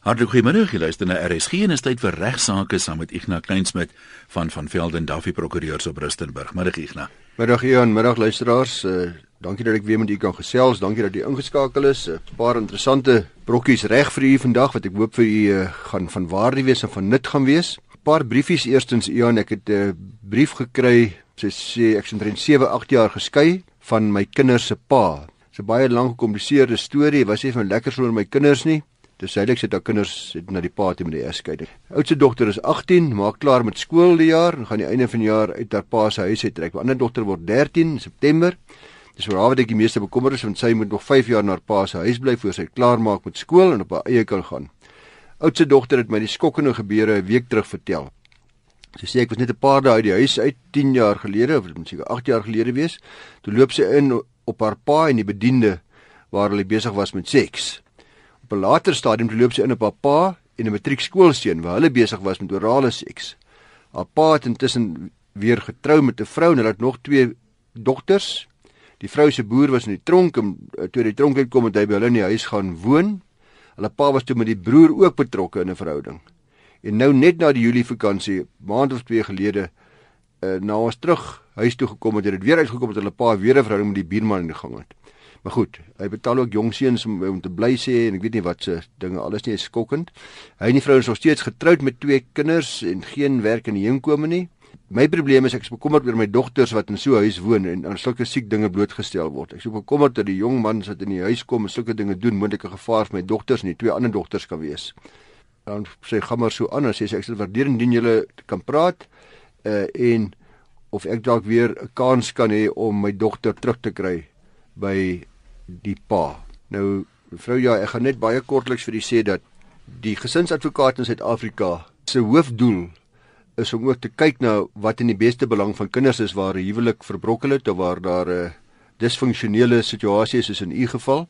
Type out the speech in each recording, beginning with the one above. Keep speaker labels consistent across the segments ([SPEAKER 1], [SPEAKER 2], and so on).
[SPEAKER 1] Hartlik goeiemiddag, jy luister na RSG en is tyd vir regsaake saam met Ignas Kleinsmid van van Velden Duffy Prokureurs op Rustenburg. Middag Ignas.
[SPEAKER 2] Middag Ian, middag luisteraars. Uh, dankie dat ek weer met u kan gesels. Dankie dat u ingeskakel is. 'n uh, Paar interessante brokkies reg vir u vandag wat ek hoop vir u uh, gaan van waarde wees en van nut gaan wees. 'n Paar briefies eerstens Ian, ek het 'n uh, brief gekry. Sy sê ek is omtrent 7, 8 jaar geskei van my kinders se pa. Dis 'n baie lank gekompliseerde storie. Was nie van lekker so oor my kinders nie. Dis heilig sit haar kinders het na die pa toe met die egskeiding. Oudste dogter is 18, maak klaar met skool die jaar en gaan die einde van die jaar uit haar pa se huis uit trek. Die ander dogter word 13 in September. Dis vir haar wat ek die meeste bekommer is want sy moet nog 5 jaar na haar pa se huis bly voor sy klaar maak met skool en op haar eie kan gaan. Oudste dogter het my die skokkende gebeure 'n week terug vertel. Sy sê ek was net 'n paar dae uit die huis uit 10 jaar gelede of moet seker 8 jaar gelede wees. Toe loop sy in op haar pa en die bediende waar hulle besig was met seks op 'n later stadium loop sy in op haar pa en 'n matriekskoolseun waar hulle besig was met orale seks. Haar pa het intussen weer getrou met 'n vrou en hulle het nog twee dogters. Die vrou se boer was in die tronk en eh, toe die tronk uitkom het hy by hulle in die huis gaan woon. Hulle pa was toe met die broer ook betrokke in 'n verhouding. En nou net na die Julie vakansie, maand of twee gelede, uh, na ons terug huis toe gekom het, het dit weer uitgekom dat hulle pa weer 'n verhouding met die buurman in die gang het. Maar goed, hy betaal ook jong seuns om om te bly sê en ek weet nie wat se dinge alles nie is skokkend. Hy en die vrou is nog steeds getroud met twee kinders en geen werk in die heenkome nie. My probleem is ek is bekommerd oor my dogters wat in so 'n huis woon en aan sulke siek dinge blootgestel word. Ek is bekommerd dat die jong man wat in die huis kom en sulke dinge doen, moontlike gevaar vir my dogters en die twee ander dogters kan wees. Dan sê gaan maar so aan en sê ek sal waardeer indien julle kan praat uh, en of ek dalk weer 'n kans kan hê om my dogter terug te kry by die pa. Nou mevrou ja, ek gaan net baie kortliks vir u sê dat die gesinsadvokaat in Suid-Afrika se hoofdoel is om ook te kyk na wat in die beste belang van kinders is waar 'n huwelik verbrokkel het of waar daar 'n disfunksionele situasie is soos in u geval.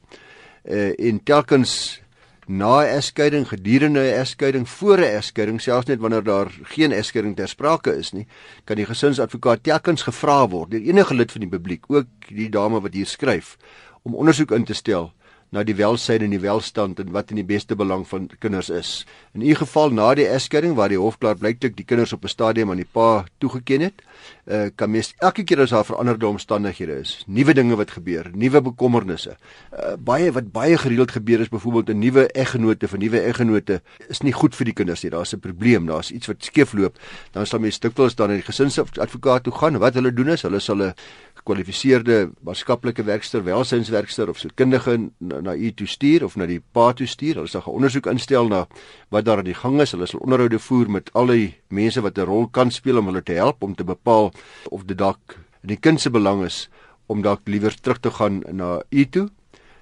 [SPEAKER 2] Uh en telkens na 'n egskeiding, gedurende 'n egskeiding, voor 'n egskeiding, selfs net wanneer daar geen egskeiding ter sprake is nie, kan die gesinsadvokaat telkens gevra word deur enige lid van die publiek, ook die dame wat hier skryf, om ondersoek in te stel na die welsyn en die welstand en wat in die beste belang van kinders is. In u geval na die egskeiding waar die hof klaar blyklik die kinders op 'n stadium aan die pa toegeken het, uh, kan mens elke keer as daar veranderde omstandighede is, nuwe dinge wat gebeur, nuwe bekommernisse. Uh, baie wat baie gereeld gebeur is byvoorbeeld 'n nuwe eggenote van nuwe eggenote is nie goed vir die kinders nie. Daar's 'n probleem, daar's iets wat skeefloop. Dan sal mens dikwels dan na die gesinsadvokaat toe gaan. Wat hulle doen is, hulle sal 'n gekwalifiseerde maatskaplike werkster, welsynswerkster of sielkundige na, na u toe stuur of na die pa toe stuur. Hulle sal 'n ondersoek instel na wat daar aan die gang is. Hulle sal onderhoude voer met al die mense wat 'n rol kan speel om hulle te help om te bepaal of dit dalk in die kind se belang is om dalk liewer terug te gaan na u toe.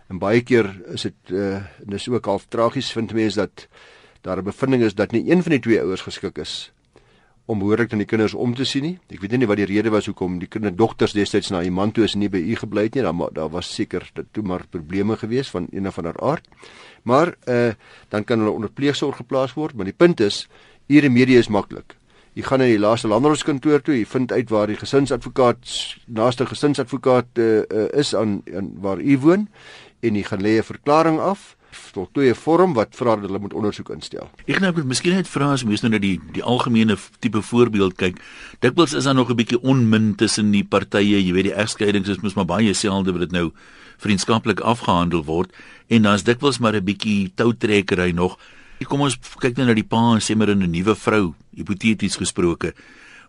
[SPEAKER 2] En baie keer is dit uh, en dis ook half tragies vind mense dat daar 'n bevinding is dat nie een van die twee ouers geskik is om behoorlik aan die kinders om te sien nie. Ek weet nie wat die rede was hoekom die kinderdogters destyds na iemand toe is nie by u gebly het nie. Daar daar was seker toe maar probleme gewees van een of ander aard. Maar uh dan kan hulle onder pleegsorg geplaas word, maar die punt is u remedie is maklik. U gaan na die laaste landroodskantoor toe, u vind uit waar die gesinsadvokaat naaste gesinsadvokaat uh, uh, is aan, aan waar u woon en u gaan lê 'n verklaring af voltooi 'n vorm wat vra dat hulle moet ondersoek instel.
[SPEAKER 1] Ek nou miskien net vra as mens nou na die die algemene tipe voorbeeld kyk. Dikwels is daar nog 'n bietjie onmin tussen die partye. Jy weet die egskeidings is mos maar baie selde wat dit nou vriendskaplik afgehandel word en dan's dikwels maar 'n bietjie toutrekkery nog. Kom ons kyk nou na die pa en sê maar 'n nuwe vrou, hipoteties gesproke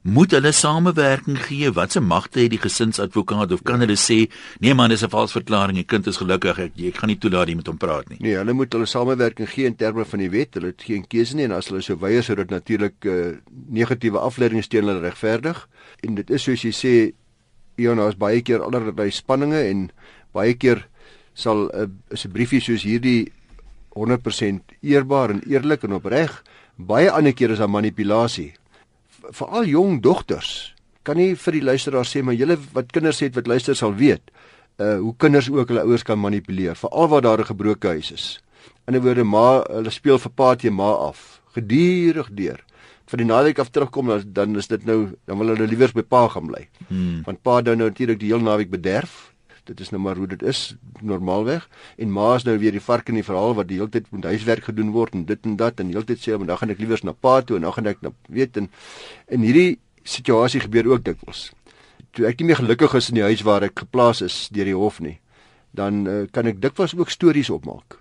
[SPEAKER 1] moet hulle samewerking gee? Wat se magte het die gesinsadvokaat of kan hulle sê nee man, dis 'n vals verklaring, die kind is gelukkig, ek ek gaan nie toelaat jy met hom praat nie.
[SPEAKER 2] Nee, hulle moet hulle samewerking gee in terme van die wet. Hulle het geen keuse nie en as hulle so weier sou dit natuurlik uh, negatiewe afleidings teen hulle regverdig. En dit is soos jy sê Iona is baie keer allerlei spanninge en baie keer sal 'n uh, briefie soos hierdie 100% eerbaar en eerlik en opreg. Baie ander kere is daar manipulasie. Veral jong dogters. Kan nie vir die luisteraars sê maar julle wat kinders het wat luister sal weet uh hoe kinders ook hulle ouers kan manipuleer veral waar daar 'n gebroke huis is. In 'n woorde ma hulle speel vir pa te ma af. Gedurig deur. Van die naweek af terugkom dan dan is dit nou dan wil hulle liewer by pa gaan bly. Hmm. want pa dan nou natuurlik die hele naweek bederf Dit is nou maar hoe dit is normaalweg. En ma is nou weer die vark in die verhaal wat die hele tyd met huiswerk gedoen word en dit en dat en die hele tyd sê, "Maar dan gaan ek liewers na pa toe en dan gaan ek na weet en in hierdie situasie gebeur ook dikwels. Toe ek nie meer gelukkig is in die huis waar ek geplaas is deur die hof nie, dan uh, kan ek dikwels ook stories opmaak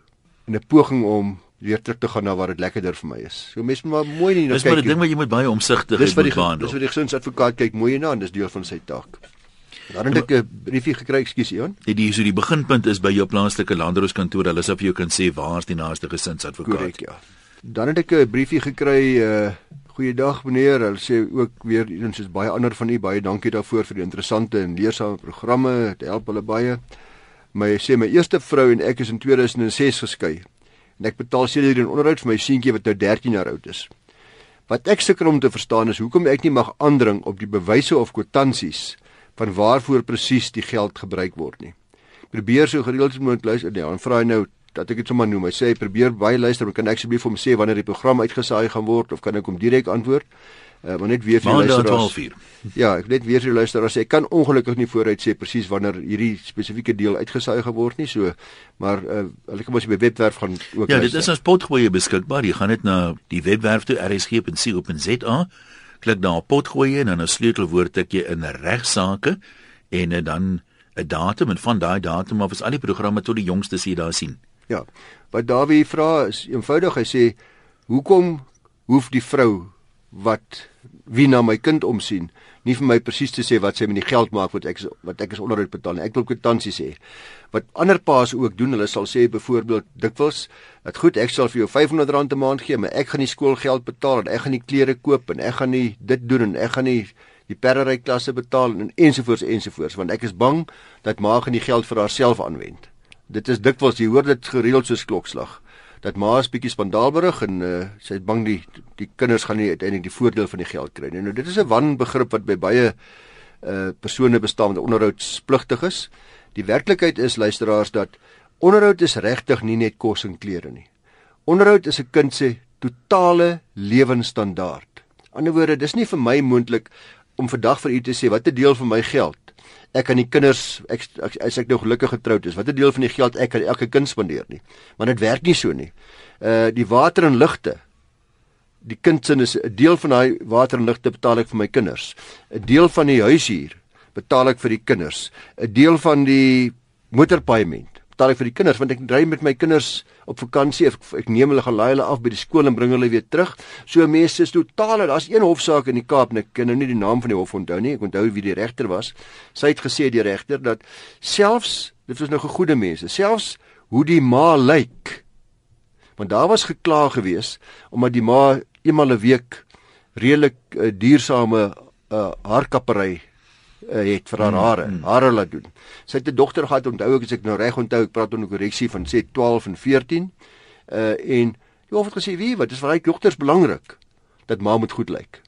[SPEAKER 2] in 'n poging om weer terug te gaan na waar dit lekkerder vir my is. So mense moet maar mooi nie
[SPEAKER 1] na kyk. Dis maar 'n ding wat jy moet baie omsigtig
[SPEAKER 2] wees met behandel. Dis vir die gesinsadvokaat kyk mooi na en dis deel van sy taak. Dan het ek 'n briefie gekry, ekskuus Ian.
[SPEAKER 1] Nee, die so die beginpunt is by jou plaaslike landdroskantoor. Hulle sê of jy kan sê waar is die naaste gesinsadvokaat?
[SPEAKER 2] Korrek, ja. Dan het ek 'n briefie gekry uh Goeiedag meneer. Hulle sê ook weer een soos baie ander van u baie dankie daarvoor vir die interessante en leersame programme. Dit help hulle baie. My sê my eerste vrou en ek is in 2006 geskei en ek betaal sedert in onderhoud vir my seentjie wat nou 13 jaar oud is. Wat ek sukkel om te verstaan is hoekom ek nie mag aandring op die bewyse of kwitansies van waarvoor presies die geld gebruik word nie. Probeer so gereeld as moontlik luister. Ja, en vra hy nou dat ek dit sommer noem. Hy sê probeer baie luister, maar kan ek asseblief vir hom sê wanneer die program uitgesaai gaan word of kan ek hom direk antwoord? Uh, maar net weer vir luisteraars. Ja, ek net weer vir luisteraars sê ek kan ongelukkig nie vooruit sê presies wanneer hierdie spesifieke deel uitgesaai geword nie, so maar uh, hulle kan mos op die webwerf gaan ook
[SPEAKER 1] Ja, dit is as potgoeie beskikbaar. Jy gaan net na die webwerf toe rsg.co.za. Klik daar op potgoeie en dan 'n sleutelwoord tik jy in regsaake en uh, dan 'n datum en van daai datum af is al die programme tot die jongste sien daar sien.
[SPEAKER 2] Ja. Wat Dawie vra is eenvoudig, hy sê hoekom hoef die vrou wat wie na my kind omsien nie vir my presies te sê wat sy met die geld maak wat ek wat ek is onderhoud betaal nie. Ek wil kwitansie sê wat ander paas ook doen hulle sal sê byvoorbeeld dikwels dat goed ek sal vir jou R500 'n maand gee maar ek gaan die skoolgeld betaal en ek gaan die klere koop en ek gaan nie dit doen en ek gaan nie die perdery klasse betaal en ensovoorts ensovoorts want ek is bang dat ma gaan die geld vir haarself aanwend. Dit is dikwels jy hoor dit gereeld soos klokslag dat ma is bietjie spandaalberig en uh, sy is bang die die kinders gaan nie uiteindelik die voordeel van die geld kry nie. Nou dit is 'n wanbegrip wat by baie uh persone bestaan wat onderhoudspligtig is. Die werklikheid is luisteraars dat onderhoud is regtig nie net kos en klere nie. Onderhoud is 'n kind se totale lewensstandaard. Aan die ander woorde, dis nie vir my moontlik om vandag vir u te sê watter deel van my geld ek aan die kinders ek as ek nou gelukkig getroud is, watter deel van die geld ek aan elke kind spandeer nie. Maar dit werk nie so nie. Uh die water en ligte. Die kindsin is 'n deel van daai water en ligte betaal ek vir my kinders. 'n Deel van die huishuur betaal ek vir die kinders. 'n Deel van die motorpaaiement betaal ek vir die kinders want ek ry met my kinders op vakansie ek, ek neem hulle gelaai hulle af by die skool en bring hulle weer terug. So mense is totaal daar's een hofsaak in die Kaap en ek kan nou nie die naam van die hof onthou nie ek onthou wie die regter was. Sy het gesê die regter dat selfs dit was nou gegoede mense selfs hoe die ma lyk want daar was gekla gewees omdat die ma eenmal 'n week redelik uh, duursame uh, haarkappery uh, het vir haar mm, hare, mm. hare laat doen. Sy het 'n dogter gehad, onthou ek as ek nou reg onthou, ek praat onder korreksie van sê 12 en 14. Uh en die hof het gesê, "Wie, wat is vir hy dogters belangrik dat ma moet goed lyk."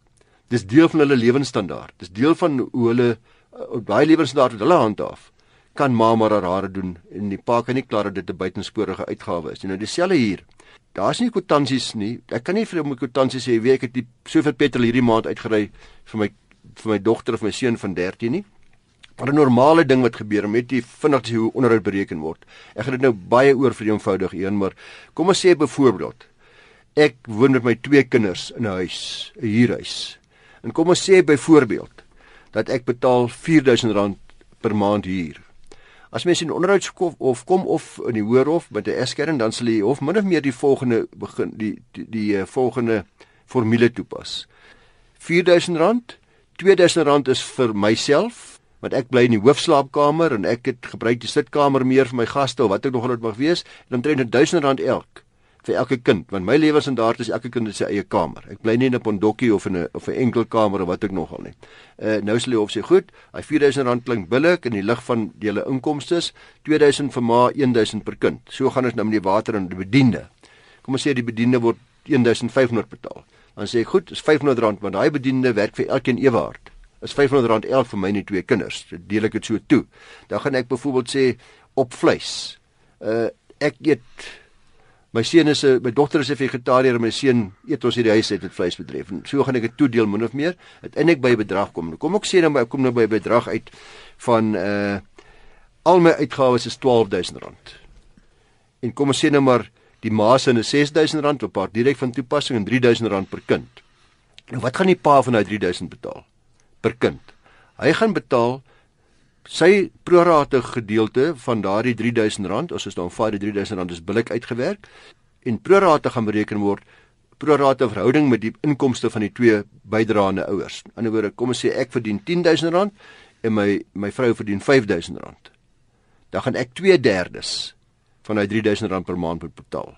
[SPEAKER 2] Dis deel van hulle lewensstandaard. Dis deel van hoe hulle uh, op daai lewensstandaard wat hulle handhaaf. Kan ma maar haar hare doen en die pa kan nie klaar dat dit 'n buitensporige uitgawe is nie. Nou dieselfde hier. Daar's nie kwitansies nie. Ek kan nie vir hom kwitansies sê, "Wie, ek het die soveel petrol hierdie maand uitgery vir my vir my dogter of my seun van 13 nie. Maar 'n normale ding wat gebeur met die vinnigste hoe onderhoud bereken word. Ek gaan dit nou baie oor vir eenvoudig een, maar kom ons sê byvoorbeeld ek woon met my twee kinders in 'n huis, 'n huurhuis. En kom ons sê byvoorbeeld dat ek betaal R4000 per maand huur. As mens in onderhoudskof of kom of in die hoërhof met 'n eskering dan sal die hof min of meer die volgende begin die die, die, uh, volgende formule toepas. R4000 R2000 is vir myself want ek bly in die hoofslaapkamer en ek het gebruik die sitkamer meer vir my gaste of wat ek nog al moet wees en omtrent R1000 elk vir elke kind want my lewensstandaard is elke kind in sy eie kamer. Ek bly nie in 'n pondokkie of in 'n of 'n enkel kamer of wat ek nogal nie. Uh nou sal jy of sê goed, hy R4000 klink billik in die lig van hele inkomste, 2000 vir ma, 1000 per kind. So gaan ons nou met die water en die bediende. Kom ons sê die bediende word 1500 betaal dan sê ek goed, is R500 want daai bediende werk vir elkeen ewehard. Is R500 elk vir my en twee kinders. Dit deel ek dit so toe. Dan gaan ek byvoorbeeld sê op vleis. Uh ek eet my seun is 'n my dogter is 'n vegetariër en my seun eet ons hierdie huis uit met vleis betref. En so gaan ek dit toedeel min of meer. Uiteindelik by 'n bedrag kom. Kom ek sê dan nou by kom nou by 'n bedrag uit van uh Al my uitgawes is R12000. En kom ons sê nou maar die maase is R6000 op haar direk van toepassing en R3000 per kind. Nou wat gaan die pa van daai 3000 betaal per kind? Hy gaan betaal sy prorate gedeelte van daardie R3000, ons is dan vaar die R3000 is billik uitgewerk en prorate gaan bereken word prorate verhouding met die inkomste van die twee bydraende ouers. In 'n ander woorde, kom ons sê ek verdien R10000 en my my vrou verdien R5000. Dan gaan ek 2/3 van daai R3000 per maand moet betaal.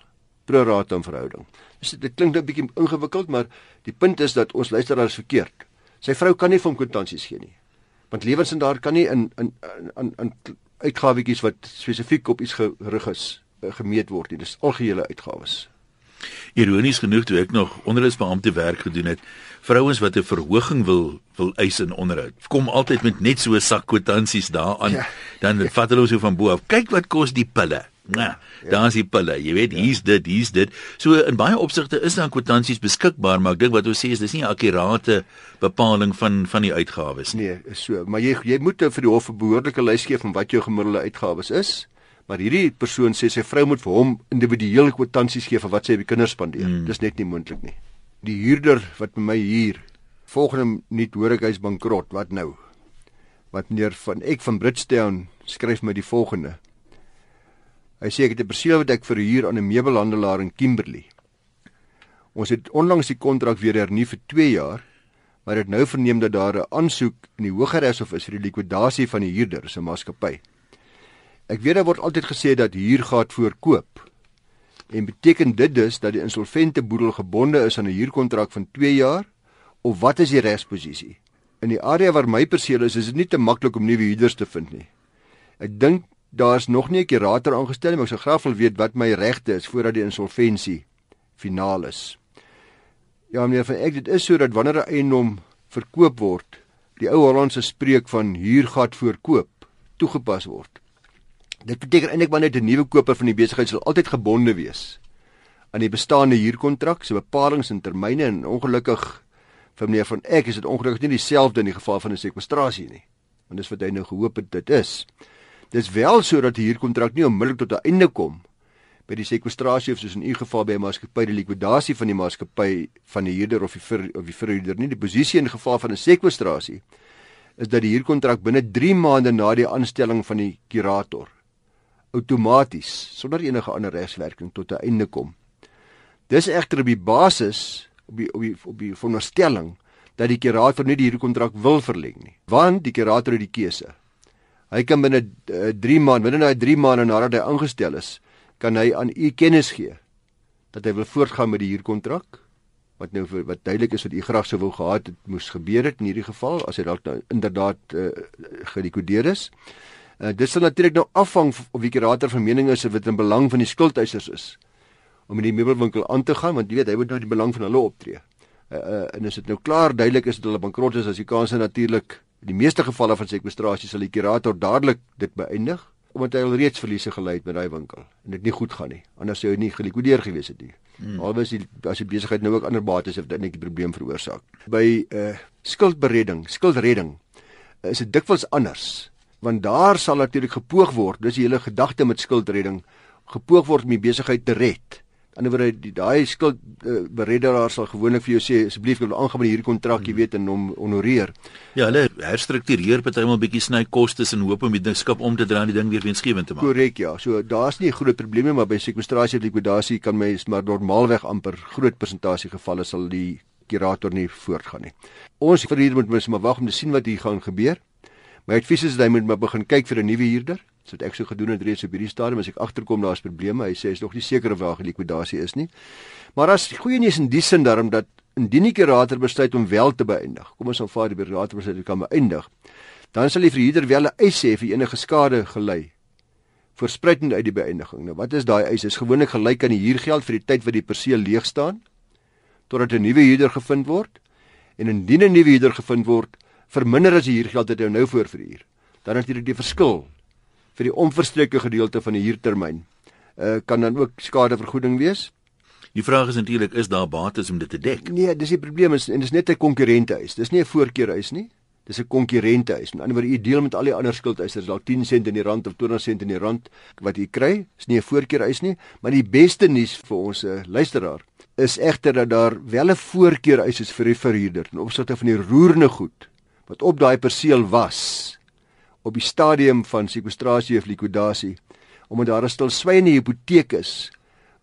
[SPEAKER 2] Prorate verhouding. Dus dit klink nou bietjie ingewikkeld, maar die punt is dat ons luisteraars verkeerd. Sy vrou kan nie vir hom kwitansies gee nie want lewens en daar kan nie in in in in uitgawetjies wat spesifiek op iets gerig is eh, gemeet word nie. Dis algehele uitgawes.
[SPEAKER 1] Ironies genoeg toe ek nog onderwysbeampte werk gedoen het, vrouens wat 'n verhoging wil wil eis in onderhoud, kom altyd met net so 'n sak kwitansies daaraan. Ja. Dan vat hulle so van bo af. Kyk wat kos die pille. Nou, ja. daar's die pille. Jy weet, hier's dit, hier's dit. So in baie opsigte is dan kwitansies beskikbaar, maar ek dink wat ons sê is dis nie 'n akkurate bepaling van van die uitgawes
[SPEAKER 2] nie. Nee, is so, maar jy jy moet vir die hof 'n behoorlike lys gee van wat jou gemiddelde uitgawes is. Maar hierdie persoon sê sy vrou moet vir hom individuele kwitansies gee vir wat sy op die kinders spandeer. Hmm. Dis net nie moontlik nie. Die huurder wat by my huur, volgende nuut hoor ek hy's bankrot. Wat nou? Wat meneer van ek van Bridgetown skryf my die volgende. Hy sê ek het 'n perseel wat ek verhuur aan 'n meubelhandelaar in Kimberley. Ons het onlangs die kontrak weer hernu vir 2 jaar, maar het nou verneem dat daar 'n aansoek in die Hogeregshof is vir die likwidasie van die huurder se maatskappy. Ek weet daar word altyd gesê dat huur gaan voorkoop. En beteken dit dus dat die insolvente boedel gebonde is aan 'n huurkontrak van 2 jaar of wat is die regsposisie? In die area waar my perseel is, is dit nie te maklik om nuwe huurders te vind nie. Ek dink daar's nog nie 'n kurator aangestel nie, maar ek sou graag wil weet wat my regte is voordat die insolventie finaal is. Ja, meneer van ek dit is sodat wanneer 'n eiendom verkoop word, die ou Hollandse spreek van huurgat voorkoop toegepas word. Dit beteken eintlik maar net 'n nuwe koper van die besigheid sal altyd gebonde wees aan die bestaande huurkontrak, se bepalinge en termyne en ongelukkig vir meneer van ek is dit ongelukkig nie dieselfde in die geval van 'n sekwestrasie nie. Want dis wat hy nou gehoop het dit is. Dis wel sodat die huurkontrak nie onmiddellik tot 'n einde kom by die sekwestrasie of soos in u geval by 'n maatskappy die likwidasie van die maatskappy van die huurder of die vir of die verhuurder nie die posisie in geval van 'n sekwestrasie is dat die huurkontrak binne 3 maande na die aanstelling van die kurator outomaties sonder enige ander regswerking tot 'n einde kom. Dis egter op die basis op die op die op die veronderstelling dat die kurator nie die huurkontrak wil verleng nie, want die kurator het die keuse Hy kan binne 3 uh, maande, binne daai 3 maande nadat hy aangestel is, kan hy aan u kennis gee dat hy wil voortgaan met die huurkontrak wat nou vir, wat duidelik is wat u graag sou wou gehad het moes gebeur het in hierdie geval as hy dalk nou inderdaad uh, gedekodeer is. Uh, dit sal natuurlik nou afhang of die kurator van mening is of dit in belang van die skuldeisers is om in die meubelwinkel aan te gaan want jy weet hy moet nou die belang van hulle optree. Uh, uh, en as dit nou klaar duidelik is dat hulle bankrot is as die kanse natuurlik In die meeste gevalle van sekwestrasie sal die kurator dadelik dit beëindig omdat hy al reeds verliese gely het met daai winkel en dit nie goed gaan nie. Anders sou hy nie gelikwideer gewees het nie. Hmm. Alhoewel as die besigheid nou ook ander bates het wat net die probleem veroorsaak. By 'n uh, eh, skuldberedding, skuldredding uh, is dit dikwels anders want daar sal natuurlik gepoog word, dis die hele gedagte met skuldredding, gepoog word om die besigheid te red ander woorde die daai skuld uh, beredderaar sal gewoonlik vir jou sê asseblief ek wil aangaan met hierdie kontrak jy hmm. weet en hom honoreer.
[SPEAKER 1] Ja, hulle herstruktureer partymal bietjie sny kostes en hoop om die skip om te draai en die ding weer winsgewend te maak.
[SPEAKER 2] Korrek, ja. So daar's nie 'n groot probleem nie, maar by sekwestrasie en likwidasie kan mens maar normaalweg amper groot persentasie gevalle sal die kurator nie voortgaan nie. Ons vir hier moet mens maar wag om te sien wat hier gaan gebeur. My advies is dat jy moet maar begin kyk vir 'n nuwe huurder. So het ek so gedoen het reeds op hierdie stadium as ek agterkom daar's probleme. Hy sê hy is nog nie seker of waar die likwidasie is nie. Maar as goeie nuus in die sin daarom dat indien die kurator besluit om wel te beëindig. Kom ons aanvaar die kurator besluit om kan beëindig. Dan sal die verhuurder wel 'n eis hê vir enige skade gelei voorspruitend uit die beëindiging. Nou wat is daai eis? Is gewoonlik gelyk aan die huurgeld vir die tyd wat die perseel leeg staan totdat 'n nuwe huurder gevind word. En indien 'n nuwe huurder gevind word, verminder as die huurgeld wat jy nou voor verhuur. Dan natuurlik die verskil vir die onverstreekte gedeelte van die huurtermyn. Uh kan dan ook skadevergoeding wees.
[SPEAKER 1] Die vraag is natuurlik is daar bates om dit te dek?
[SPEAKER 2] Nee, dis die probleem is en dis net 'n konkurrente huis. Dis nie 'n voorkeurhuis nie. Dis 'n konkurrente huis. Met ander woorde, u deel met al die ander skuldeisers dalk 10 sent in die rand of 20 sent in die rand wat u kry. Is nie 'n voorkeurhuis nie, maar die beste nuus vir ons uh, luisteraar is egter dat daar wel 'n voorkeurhuis is vir die verhuurder in opsigte van die roerende goed wat op daai perseel was op die stadium van sekwestrasie of likwidasie omdat daar 'n stilswygende hipoteek is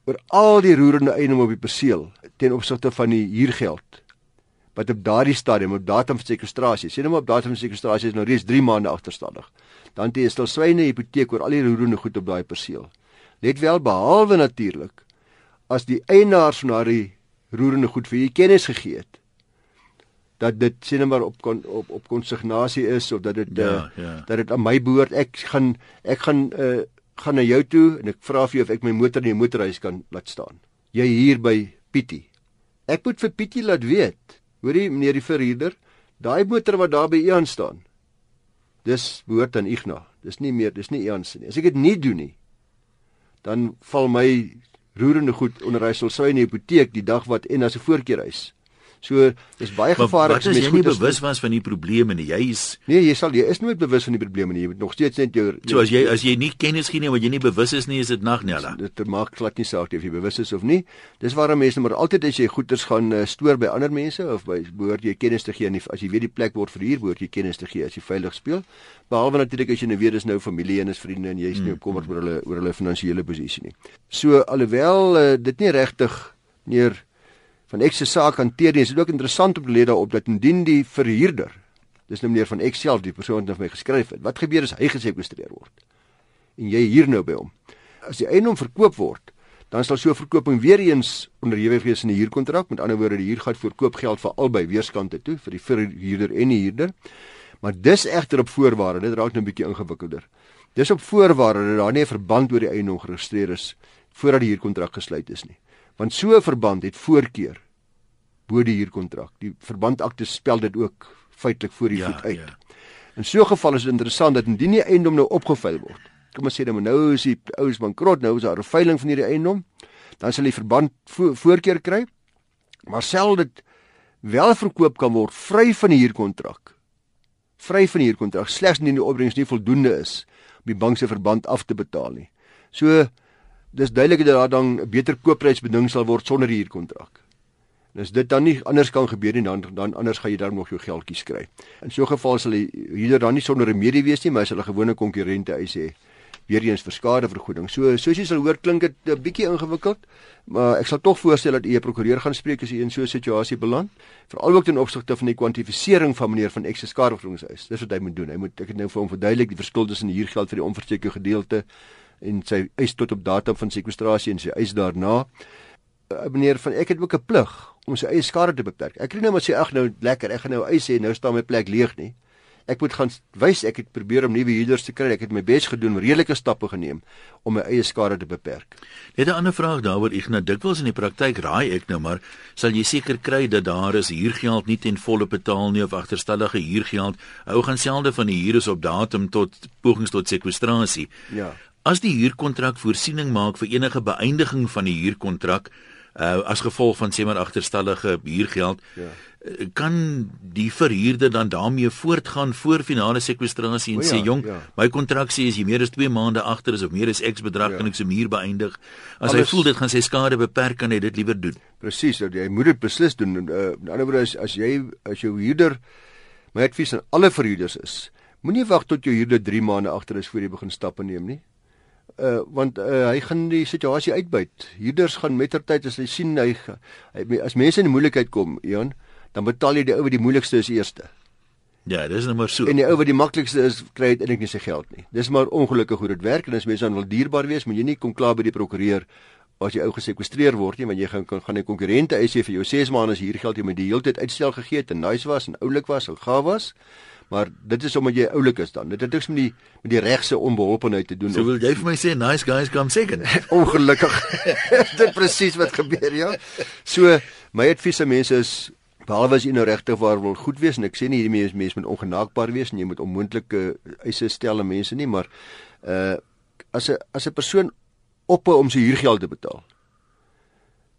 [SPEAKER 2] oor al die roerende eiendom op die perseel ten opsigte van die huurgeld wat op daardie stadium op datum van sekwestrasie, sien nou maar op datum van sekwestrasie is nou reeds 3 maande agterstallig. Dan het jy stilswygende hipoteek oor al die roerende goed op daai perseel. Let wel behalwe natuurlik as die eienaars van daardie roerende goed vir u kennis gegee het dat dit sien maar op kon, op op konsignasie is of dat dit ja, uh, ja. dat dit aan my behoort ek gaan ek gaan uh, gaan na jou toe en ek vra vir jou of ek my motor in die motorhuis kan laat staan. Jy hier by Pietie. Ek moet vir Pietie laat weet. Hoorie meneer die verhuurder, daai motor wat daar by u aan staan. Dis behoort aan Ignas. Dis nie meer, dis nie se nie. As ek dit nie doen nie, dan val my roerende goed onder hy sal sy in die hipoteek die dag wat en as 'n voorkeurhuis. So dis baie gevaarlik
[SPEAKER 1] as jy nie bewus was van die probleme nie. Jy is
[SPEAKER 2] Nee, jy sal jy is nooit bewus van die probleme nie. Jy moet nog steeds net jou
[SPEAKER 1] So as jy as jy nie kennis gee nie, wat jy nie bewus is nie, is dit nag nie ala.
[SPEAKER 2] Dit maak glad nie saak of jy bewus is of nie. Dis waarom mense maar altyd as jy goederes gaan uh, stoor by ander mense of by behoort jy kennis te gee en as jy weet die plek word verhuur, behoort jy kennis te gee as jy veilig speel. Behalwe natuurlik as jy nou weet dis nou familie en is vriende en jy is nie hmm. bekommerd oor hulle oor hulle finansiële posisie nie. So alhoewel uh, dit nie regtig neer van X se saak hanteer nie. Dit is ook interessant om te lees daarop dat indien die verhuurder, dis nou meneer van X self die persoon wat my geskryf het, wat gebeur as hy gesekwestreer word? En jy hier nou by hom. As die eiendom verkoop word, dan sal so 'n verkoping weer eens onderhewig wees in die huurkontrak. Met ander woorde, die huur gaan vir koopgeld vir albei weerskante toe, vir die verhuurder en die huurder. Maar dis egter op voorwaarde, dit raak nou 'n bietjie ingewikkelder. Dis op voorwaarde dat daar nie 'n verband oor die eiendom geregistreer is voordat die huurkontrak gesluit is nie want so 'n verband het voorkeur bo die huurkontrak. Die verbandakte spel dit ook feitelik voor die ja, voet uit. Ja. In so 'n geval is dit interessant dat indien die eiendom nou opgeveil word. Kom ons sê dan nou, nou is die oues bankrot, nou is daar 'n veiling van hierdie eiendom, dan sal die verband vo voorkeur kry. Maar sel dit wel verkoop kan word vry van die huurkontrak. Vry van die huurkontrak slegs indien die opbrengs nie voldoende is om die bank se verband af te betaal nie. So dis duidelik dat daar dan 'n beter koopprys beding sal word sonder huurkontrak. En as dit dan nie anders kan gebeur nie, dan dan anders gaan jy dan nog jou geldjies kry. In so 'n geval sal die huurder dan nie sonder remedie wees nie, maar sal 'n gewone konkurrente eis hê weer eens vir skadevergoeding. So soos jy sal hoor klink dit 'n bietjie ingewikkeld, maar ek sal tog voorstel dat u 'n prokureur gaan spreek as u in so 'n situasie beland, veral ook ten opsigte van die kwantifisering van meneer van X se skadevergoedingseis. Dis wat hy moet doen. Hy moet ek het nou vir hom verduidelik die verskil tussen die huurgeld vir die onversekerde gedeelte en sy eis tot op datum van sekwestrasie en sy eis daarna. Uh, meneer van ek het ook 'n plig om sy eie skade te beperk. Ek kan nie net sê ag nou lekker, ek gaan nou eis sê nou staan my plek leeg nie. Ek moet gaan wys ek het probeer om nuwe huurders te kry. Ek het my bes gedoen, redelike stappe geneem om my eie skade te beperk.
[SPEAKER 1] Net 'n ander vraag daaroor, nou dikwels in die praktyk raai ek nou maar, sal jy seker kry dat daar is huurgeld nie ten volle betaal nie of agterstallige huurgeld. Hou gaan selde van die huur is op datum tot pogings tot sekwestrasie.
[SPEAKER 2] Ja.
[SPEAKER 1] As die huurkontrak voorsiening maak vir enige beëindiging van die huurkontrak uh as gevolg van sê maar agterstallige huurgeld ja. Uh, kan die verhuurder dan daarmee voortgaan voor finale sekwestrasie en ja, sê jong ja. my kontrak sê as jy meer as 2 maande agter is of meer as X bedrag ja. kan ek se huur beëindig as Alles, hy voel dit gaan sy skade beperk kan hy dit liewer doen
[SPEAKER 2] presies dat jy moet dit beslis doen uh, in 'n ander woord as as jy as jou huurder my advies aan alle verhuurders is moenie wag tot jou huurder 3 maande agter is voor jy begin stappe neem nie uh, want uh, hy gaan die situasie uitbuit. Huurders gaan mettertyd as hy sien hy, hy as mense in die moeilikheid kom, Jan, dan betaal jy die ou wat die moeilikste is eerste.
[SPEAKER 1] Ja, dis nou maar so.
[SPEAKER 2] En die ou wat die maklikste is, kry eintlik nie sy geld nie. Dis maar ongelukkig hoe dit werk en as mense dan wil dierbaar wees, moet jy nie kom klaar by die prokureur as jy ou gesekwestreer word nie, want jy gaan gaan 'n konkurrente eis jy vir jou 6 maande as hier geld jy met die hele tyd uitstel gegee het en nice was en oulik was en gaaf was maar dit is omdat jy oulik is dan. Dit het niks met die met die regse onbeholpenheid te doen.
[SPEAKER 1] So wil jy vir my sê nice guys come second.
[SPEAKER 2] Ongelukkig. dit presies wat gebeur, ja. So my advies aan mense is behalwe as jy nou regtig waar wil goed wees en ek sê nie hierdie mense mense moet ongenaakbaar wees en jy moet onmoontlike eise stel aan mense nie, maar uh as 'n as 'n persoon ophou om sy huurgeld te betaal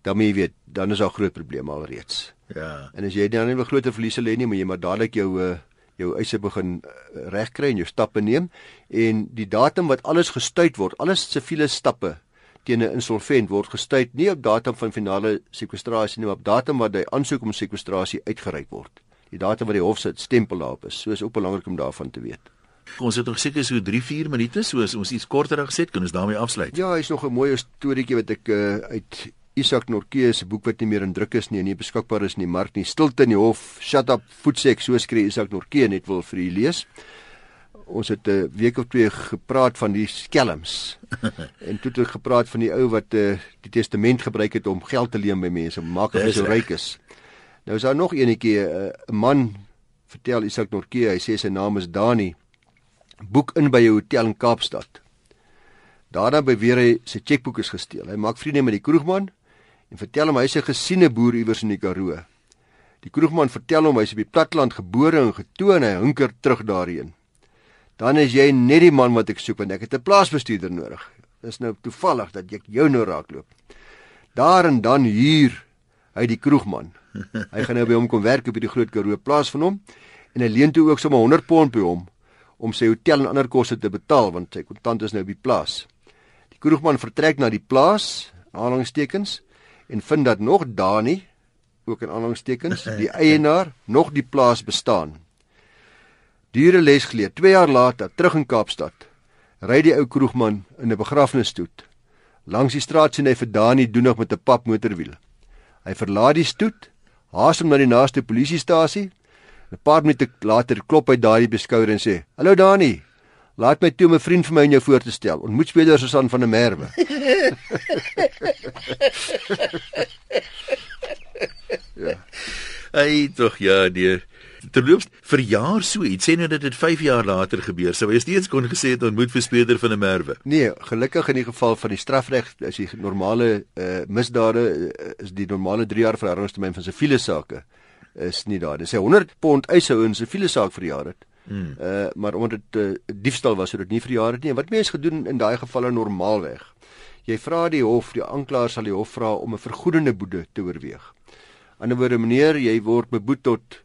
[SPEAKER 2] dan moet jy weet, dan is daar groot probleme alreeds.
[SPEAKER 1] Ja.
[SPEAKER 2] En as jy dan nie 'n groot verliese lê nie, moet jy maar dadelik jou uh jou eise begin uh, regkry en jou stappe neem en die datum wat alles gestuit word, alles siviele stappe teen 'n insolvent word gestuit nie op datum van finale sekwestrasie nie, maar op datum wat hy aansoek om sekwestrasie uitgereik word. Die datum wat die hof se stempel daarop is. So is ook belangrik om daarvan te weet.
[SPEAKER 1] Ons het nog seker so 3-4 minute, so as ons iets korter gesê, kan ons daarmee afsluit.
[SPEAKER 2] Ja, hy's nog 'n mooi storieetjie wat ek uh, uit Isak Norke se boek wat nie meer in druk is nie en nie beskikbaar is in die mark nie. Stilte in die hof, shut up, voetsek, so skree Isak Norke net wil vir u lees. Ons het 'n week of twee gepraat van die skelms. en toe het ek gepraat van die ou wat uh, die testament gebruik het om geld te leen by mense, maak hulle so ryk is. Nou is daar nog eenetjie, eh, 'n uh, man vertel Isak Norke, hy sê sy naam is Dani boek in by 'n hotel in Kaapstad. Daarna beweer hy sy chequeboek is gesteel. Hy maak vriende met die kroegman en vertel hom hy's 'n gesiene boer iewers in die Karoo. Die kroegman vertel hom hy's op die platteland gebore en getoe en hy hunker terug daarheen. Dan is jy net die man wat ek soek want ek het 'n plaasbestuurder nodig. Dis nou toevallig dat ek jou nou raakloop. Daar en dan huur hy die kroegman. Hy gaan nou by hom kom werk op die groot Karoo plaas van hom en hy leen toe ook sommer 100 pond by hom om sy hotel en ander koste te betaal want sy kontant is nou by die plaas. Die kroegman vertrek na die plaas, aanhalingstekens, en vind dat nog Dani, ook in aanhalingstekens, die eienaar nog die plaas bestaan. Diere les geleer 2 jaar later terug in Kaapstad. Ry die ou kroegman in 'n begrafnisstoet. Langs die straat sien hy vir Dani doenig met 'n pap motorwiel. Hy verlaat die stoet, haas hom na die naaste polisiestasie 'n paar minute later klop hy daai beskouer en sê: "Hallo Dani. Laat my toe om 'n vriend vir my en jou voor te stel. Ontmoet speler Susan van der Merwe."
[SPEAKER 1] ja. Ai tog ja, nee. Terloops, vir jaar so iets sê nou dat dit 5 jaar later gebeur. Sou hy steeds kon gesê het ontmoet vir speler van 'n merwe.
[SPEAKER 2] Nee, gelukkig in die geval van die strafreg, as jy normale uh, misdade uh, is die normale 3 jaar verharringstermyn van siviele sake is nie daar. Dis 'n 100 pond eishou in siviele saak vir jaar het. Hmm. Uh maar omdat dit uh, diefstal was, het dit nie vir jaar het nie. Wat mense gedoen in daai gevalle normaalweg. Jy vra die hof, die aanklaer sal die hof vra om 'n vergoedende boete te oorweeg. Anderswoorde meneer, jy word beboet tot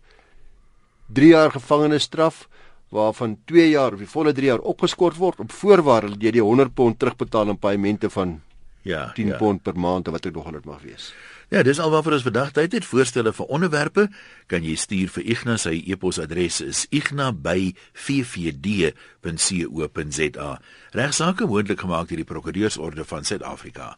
[SPEAKER 2] 3 jaar gevangenisstraf waarvan 2 jaar of die volle 3 jaar opgeskort word op voorwaarde dat jy die 100 pond terugbetaal in paemente van ja, 10 ja. pond per maand of wat dit nog al dit mag wees.
[SPEAKER 1] Ja, dis alwaar vir ons vandag tyd het voorstelle vir onderwerpe kan jy stuur vir Ignas sy e-posadres is igna@ffd.co.za. Regsake moontlik gemaak deur die Prokureursorde van Suid-Afrika.